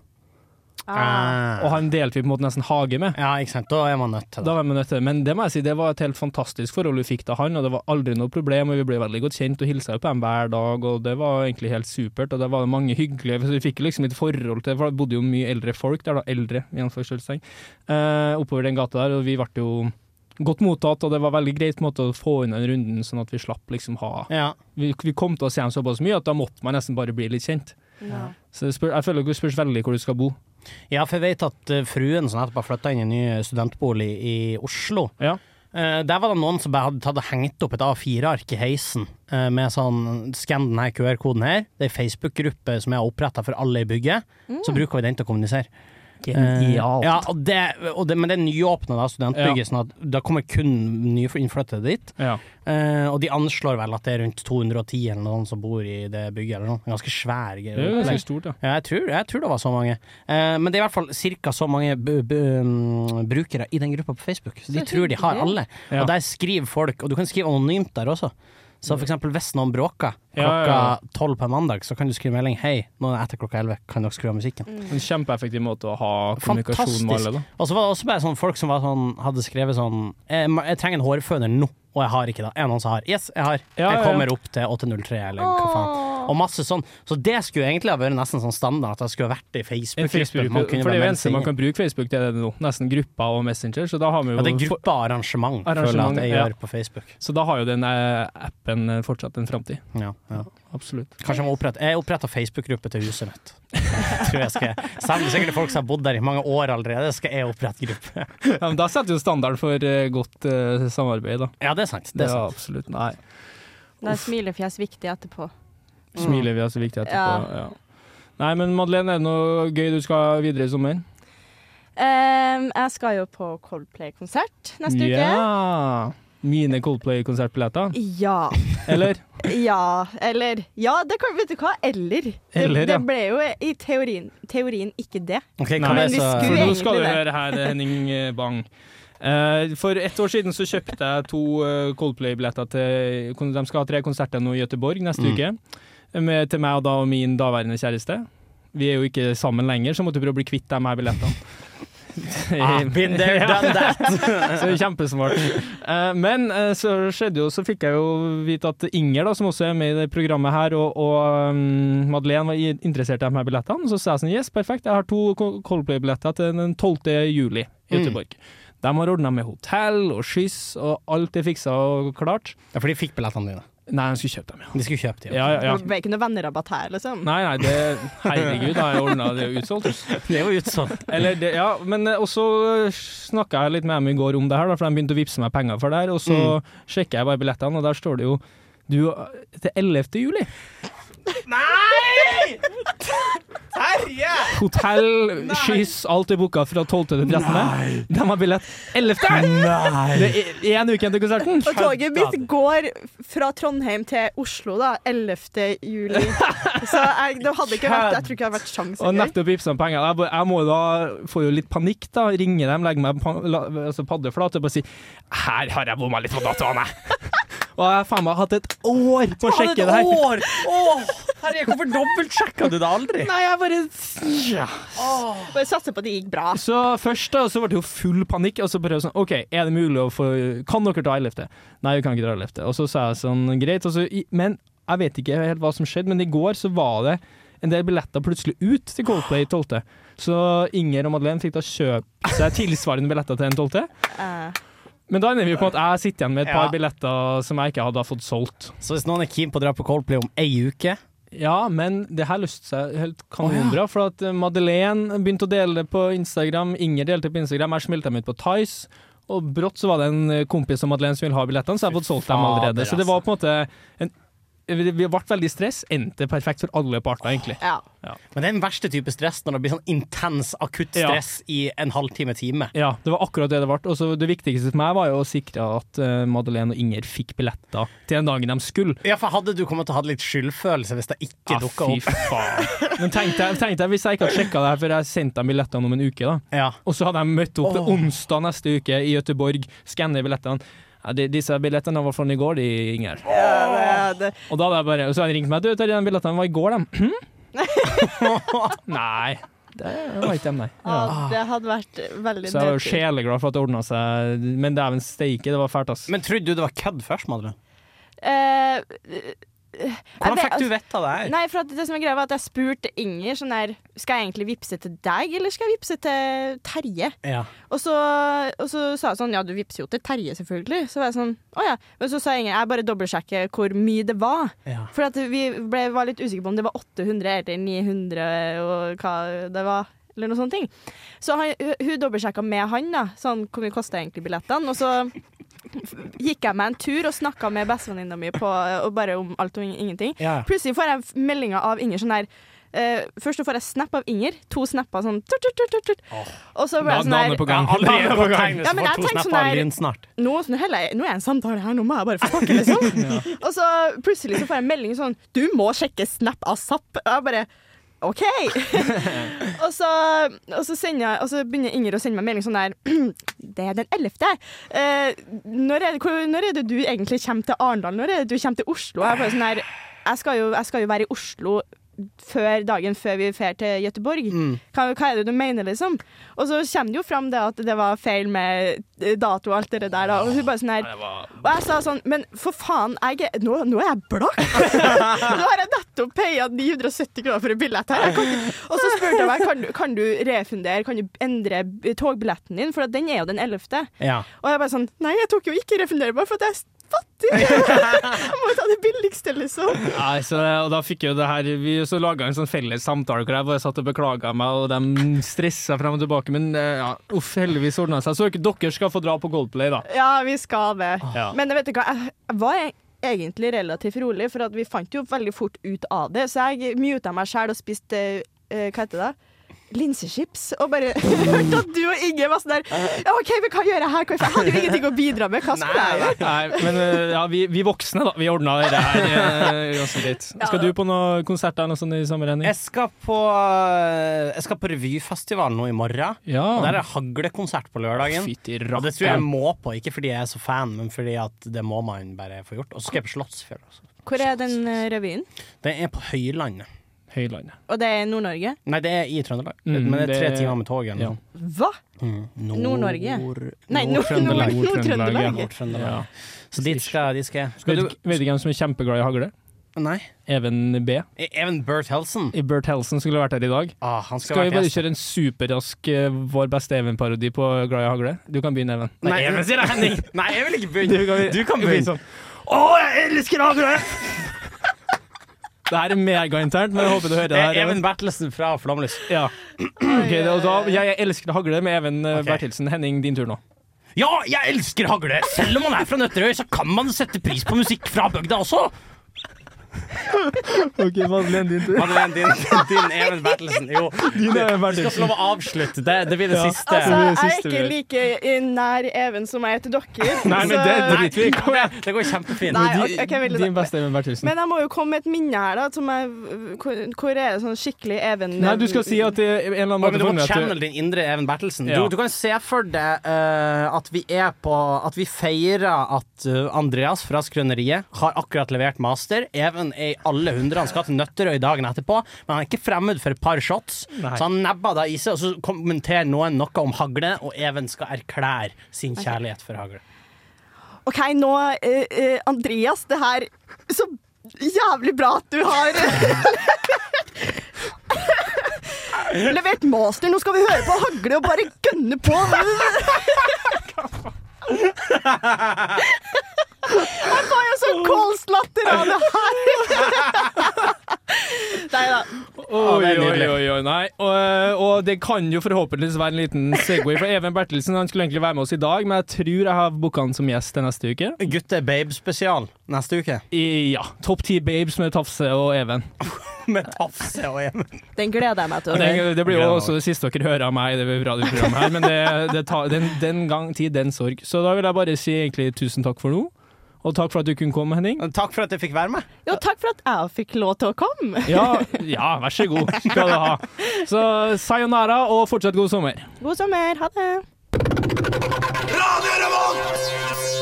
Ah. Og han delte vi på en måte nesten hage med. ja, ikke sant. Da er man nødt til det. Da er man nødt til det. Men det må jeg si, det var et helt fantastisk forhold vi fikk til han, og det var aldri noe problem. og Vi ble veldig godt kjent og hilsa på dem hver dag, og det var egentlig helt supert. Og det var mange hyggelige så Vi fikk liksom et forhold til For det bodde jo mye eldre folk der, da. Eldre, i anførselstegn. Eh, oppover den gata der, og vi ble jo godt mottatt, og det var veldig greit måte å få inn den runden, sånn at vi slapp liksom ha Ja. Vi, vi kom til å se dem såpass mye at da måtte man nesten bare bli litt kjent. Ja. Så spør, jeg føler det spørs veldig hvor du skal bo. Ja, for jeg vet at eh, fruen som nettopp har flytta inn i en ny studentbolig i Oslo Ja. eh, Der var det noen som bare hadde tatt og hengt opp et A4-ark i heisen eh, med sånn Skann denne QR-koden her. Det er ei Facebook-gruppe som jeg har oppretta for alle i bygget. Så bruker vi den til å kommunisere. Eh, ja, og det, og det, men det er nyåpna da, ja. sånn at da kommer kun nyinnflyttede dit. Ja. Eh, og de anslår vel at det er rundt 210 eller noen som bor i det bygget. eller noe. Ganske svær Det er ganske stort, ja. Ja, jeg tror, jeg tror det var så mange. Eh, men det er i hvert fall ca. så mange b b mm, brukere i den gruppa på Facebook. Så de tror de har alle. Ja. Og der skriver folk, og du kan skrive anonymt der også. Så for eksempel hvis noen bråker klokka tolv på en mandag, så kan du skrive melding 'Hei, nå er det etter klokka elleve, kan dere skru av musikken?' En kjempeeffektiv måte å ha kommunikasjon med alle, da. Og så var det også bare sånn folk som var sånn, hadde skrevet sånn jeg, jeg trenger en hårføner nå, og jeg har ikke det. Det noen som har? Yes, jeg har. Ja, jeg ja. kommer opp til 803, eller hva faen. Og masse sånn. Så det skulle egentlig ha vært nesten sånn standard, at det skulle ha vært i. Facebook, man for det er jo eneste man kan bruke Facebook til det nå. Nesten gruppa og Messenger, så da har vi jo Ja, det er for- arrangement, føler jeg at jeg ja. gjør på Facebook. Så da har jo den eh, appen eh, fortsatt en framtid. Ja, ja. Absolutt. Kanskje jeg må opprette Jeg oppretta Facebook-gruppe til huset mitt. Tror jeg skal Selv om det sikkert er folk som har bodd der i mange år allerede, skal jeg opprette gruppe. Ja, men da setter jo standard for eh, godt uh, samarbeid, da. Ja, det er sant. Det er Ja, sant. absolutt. Nei. Da er smilefjes viktig etterpå. Mm. Smilefjes er så viktig etterpå. Ja. Nei, men Madeleine, er det noe gøy du skal videre i sommer? Um, jeg skal jo på Coldplay-konsert neste uke. Mine Coldplay-konsertbilletter, Ja. eller? Ja, eller Ja, det kan, vet du hva? Eller. Eller, det, ja. det ble jo i teorien, teorien ikke det. Okay, Nei, men vi så skulle For nå skal du høre her, Henning eh, Bang. Eh, for ett år siden så kjøpte jeg to eh, Coldplay-billetter til De skal ha tre konserter nå i Gøteborg neste Mm. uke. Med, til meg og da og min daværende kjæreste. Vi er jo ikke sammen lenger, så måtte vi prøve å bli kvitt de her billettene. ah, Been there, done that. Så kjempesmart. Eh, men eh, så skjedde jo, så fikk jeg jo vite at Inger, da, som også er med i det programmet her, og, og um, Madeleine var interessert i de her billettene. Så sa jeg sånn Yes, perfekt, jeg har to Coldplay-billetter til den 12. juli i Göteborg. De har ordna med hotell og skyss, og alt er fiksa og klart. Ja, for de fikk billettene dine. Nei, de skulle kjøpt dem, ja. De skulle kjøpe dem. Ja, ja, ja. Det ble ikke noe vennerabatt her, liksom. Nei, nei, det Herregud, da har jeg ordna det jo utsolgt. Det er jo utsolgt. Eller det, ja, men eh, også snakka jeg litt med dem i går om det her, da, for de begynte å vippse meg penger for det her. Og så Mm. sjekker jeg bare billettene, og der står det jo du, til 11. juli. Terje! Hotell, skyss, alt er booka fra 12. til 13. De har billett 11. Nei! Det er én uke til konserten. Og toget mitt går fra Trondheim til Oslo da, 11. juli. Så jeg, det hadde ikke vært, jeg tror ikke det hadde vært sjans Og nettopp vippsa de penger. Jeg, jeg må da få jo litt panikk, da. Ringe dem, legge meg altså paddeflat og bare si Her har jeg bomma litt på datoene! Og jeg har faen meg hatt et år på å sjekke det her. år! Åh, herre, hvorfor dobbeltsjekka du det aldri? Nei, jeg bare ja. Bare satser på at det gikk bra. Så først da, så ble det jo full panikk, og så prøvde jeg sånn OK, er det mulig å få Kan dere ta 11.? Nei, vi kan ikke ta 11. Og så sa jeg sånn greit, og så, men jeg vet ikke helt hva som skjedde, men i går så var det en del billetter plutselig ut til Coldplay 12. Så Inger og Madeleine fikk da kjøpe seg tilsvarende billetter til den 12. Uh. Men da ender vi på at jeg sitter igjen med et par Ja. billetter som jeg ikke hadde fått solgt. Så hvis noen er keen på å dra på Coldplay om ei uke Ja, men det her løste seg helt kanonbra. For at eh, Madeleine begynte å dele det på Instagram, Inger delte på Instagram, jeg smelte dem ut på Tice. Og brått så var det en eh, kompis av Madeleine som ville ha billettene, så jeg har fått solgt dem allerede. Så det var på en måte en vi ble veldig stress, endte perfekt for alle parter, egentlig. ja. Men det er den verste type stress når det blir sånn intens, akutt Ja. stress i en halvtime-time. Ja, det var akkurat det det ble. Og så det viktigste for meg var jo å sikre at eh, Madeleine og Inger fikk billetter til den dagen de skulle. Ja, for hadde du kommet til å ha litt skyldfølelse hvis det ikke Ja, dukka fy opp? faen. Men tenk deg, tenk deg hvis jeg ikke hadde sjekka det her for jeg sendte dem billettene om en uke, da. Ja. Og så hadde jeg møtt opp oh. Onsdag neste uke i Göteborg, skanner billettene. Ja, de, disse billettene var fra i går, de, Inger. Ja, det, Og da hadde jeg bare, så hadde de ringt meg. Du, de billettene var i går, de. nei, det var ikke dem, nei. ja, det hadde vært veldig Så jeg var sjeleglad for at det ordna seg, men dæven steike, det var fælt, ass. Men trodde du det var kødd først, Madre? Eh, Hvordan fikk du vite det her? Nei, for det som er greia var at jeg spurte Inger sånn der Skal jeg egentlig vippse til deg, eller skal jeg vippse til Terje? Ja. Og så, og så sa jeg sånn Ja, du vippser jo til Terje, selvfølgelig. Så var jeg sånn Å ja. Men så sa Inger Jeg bare dobbeltsjekker hvor mye det var. Ja. For vi ble, var litt usikre på om det var 800 eller 900 og hva det var. Eller noe sånne ting. Så han, hun dobbeltsjekka med han, da, sånn hvor mye kosta egentlig billettene. Og så gikk jeg meg en tur og snakka med bestevenninna mi bare om alt og ingenting. Ja. Plutselig får jeg meldinger av Inger sånn her Uh, Først så får jeg snap av Inger. To snapper sånn tut, tut, tut, tut. Og så ble jeg sånn der på gang. På gang. Ja, men jeg tenkte sånn der- nå, nå, jeg- nå er jeg en samtale her, nå må jeg bare få snakke, liksom. Og så plutselig så får jeg en melding sånn Du må sjekke Snap av SAP. Og jeg bare OK. og, så, og, så jeg, og så begynner Inger å sende meg melding sånn der Det er den 11. Eh, når, når er det du egentlig kommer til Arendal? Når er det du kommer til Oslo? Jeg, sånn der, jeg, skal, jo, jeg skal jo være i Oslo før dagen før vi drar til Gøteborg. Mm. Hva, hva er det du mener, liksom? Og så kommer det jo fram det at det var feil med eh, dato og alt det der. Da. Og hun bare sånn her Og jeg sa sånn Men for faen, jeg, er- nå, nå er jeg blakk! nå har jeg nettopp paya 970 kroner for en billett her. Jeg kan ikke. Og så spurte jeg meg kan du, kan du refundere, kan du endre togbilletten din, for at den er jo den 11. Ja. Og jeg bare sånn Nei, jeg tok jo ikke refundere, bare for at jeg fattig! jeg må ta det billigste, liksom. Nei, så, og da fikk jeg jo det her Vi så laga en sånn felles samtale hvor jeg bare satt og beklaga meg, og de stressa frem og tilbake. Men eh, ja, uff, heldigvis ordna seg. Så dere dere skal få dra på Goldplay, da. Ja, vi skal det. Ja. Men vet du hva, jeg, var egentlig relativt rolig, for vi fant jo veldig fort ut av det. Så jeg muta meg sjæl og spiste eh, Hva heter det? Linsechips. Og bare hørte at du og Inge var sånn der Ja, OK, men hva gjør jeg her? Jeg hadde jo ingenting å bidra med. Hva skulle jeg gjøre? Nei, men eh, ja, vi, vi voksne, da. Vi ordna det her eh, ganske greit. Skal du på noen konsert eller noe sånt i sommer, Henning? Jeg skal på, eh, jeg skal på revyfestivalen nå i morgen. Ja. Og der er haglekonsert på lørdagen. Fytti Og det tror jeg jeg må på, ikke fordi jeg er så fan, men fordi at det må man bare få gjort. Og så skal jeg på Slottsfjell. også. Hvor er den revyen? Den er på Høylandet. Høylandet. Og det er Nord-Norge? Nei, det er i Trøndelag, Mm, men det er tre det- timer med tog. Ja. Hva? Mm. Nord-Norge? Nord- Nei, Nord- Nord-Trøndelag. Nord- Nord-Trøndelag. ja. Så dit skal, dit skal jeg. Skal Vet, du vet du hvem som er kjempeglad i hagle? Nei. Even B. Even Bert Helsen? I Bert Helsen skulle vært her i dag. Ah, han skal, Skal vi bare kjøre en superrask uh, Vår beste Even-parodi på Glad i hagle? Du kan begynne, Even. Nei, Even sier det, Henning! Nei, jeg vil ikke begynne. Du kan, Du kan begynne. sånn, Å, jeg elsker hagle! Det her er megainternt, men jeg håper du hører det er her. Even Bertelsen fra Flåmlys. Ja. Okay, da, jeg elsker hagle med Even okay. Bertelsen. Henning, din tur nå. Ja, jeg elsker hagle! Selv om man er fra Nøtterøy, så kan man sette pris på musikk fra bygda også. Ok, Madeleine, din tur. Madeleine, din, din Even Bertelsen. Jo, Din Even du skal få lov å avslutte. Det, det blir det Ja. siste. Altså, jeg er ikke like nær Even som jeg er til dere. Nei, men det driter vi i. Kom igjen. Det går kjempefint. Nei, Din- ok, ok, vil du- Din beste Even Bertelsen. Men jeg må jo komme med et minne her, da. Som jeg, hvor, er det sånn skikkelig Even Nei, du skal si at det er en eller annen måte du må channel din indre Even Bertelsen. Ja. Du, du kan se for deg uh, at vi er på At vi feirer at eh, Andreas fra Skrøneriet har akkurat levert master. Even er i alle hundre. Han skal til Nøtterøy dagen etterpå, men han er ikke fremmed for et par shots. Nei. Så han nebba da i seg, og så kommenterer noen noe om hagle, og Even skal erklære sin kjærlighet for hagle. OK, nå, uh, Andreas, det her Så jævlig bra at du har Levert master. Nå skal vi høre på hagle og bare gønne på. Jeg får jo sånn kolslatter av det her. Nei da. Oi, oi, oi, oi, nei. Og, og det kan jo forhåpentligvis være en liten Segway for Even Bertelsen. Han skulle egentlig være med oss i dag, men jeg tror jeg har booka han som gjest til neste uke. Gutte-babe-spesial neste uke. I, ja, Topp ti babes med Tafse og Even. Med Tafse og Even. Den gleder jeg meg til å Det, høre. det blir jo også det siste dere hører av meg i det radioprogrammet her, men det, det tar, den, den gang tid, den sorg. Så da vil jeg bare si egentlig tusen takk for nå. Og takk for at du kunne komme, Henning. Og takk for at jeg fikk være med. Jo, takk for at jeg fikk lov til å komme. ja, ja, vær så god skal du ha. Så sayonara, og fortsatt god sommer. God sommer. Ha det. Radio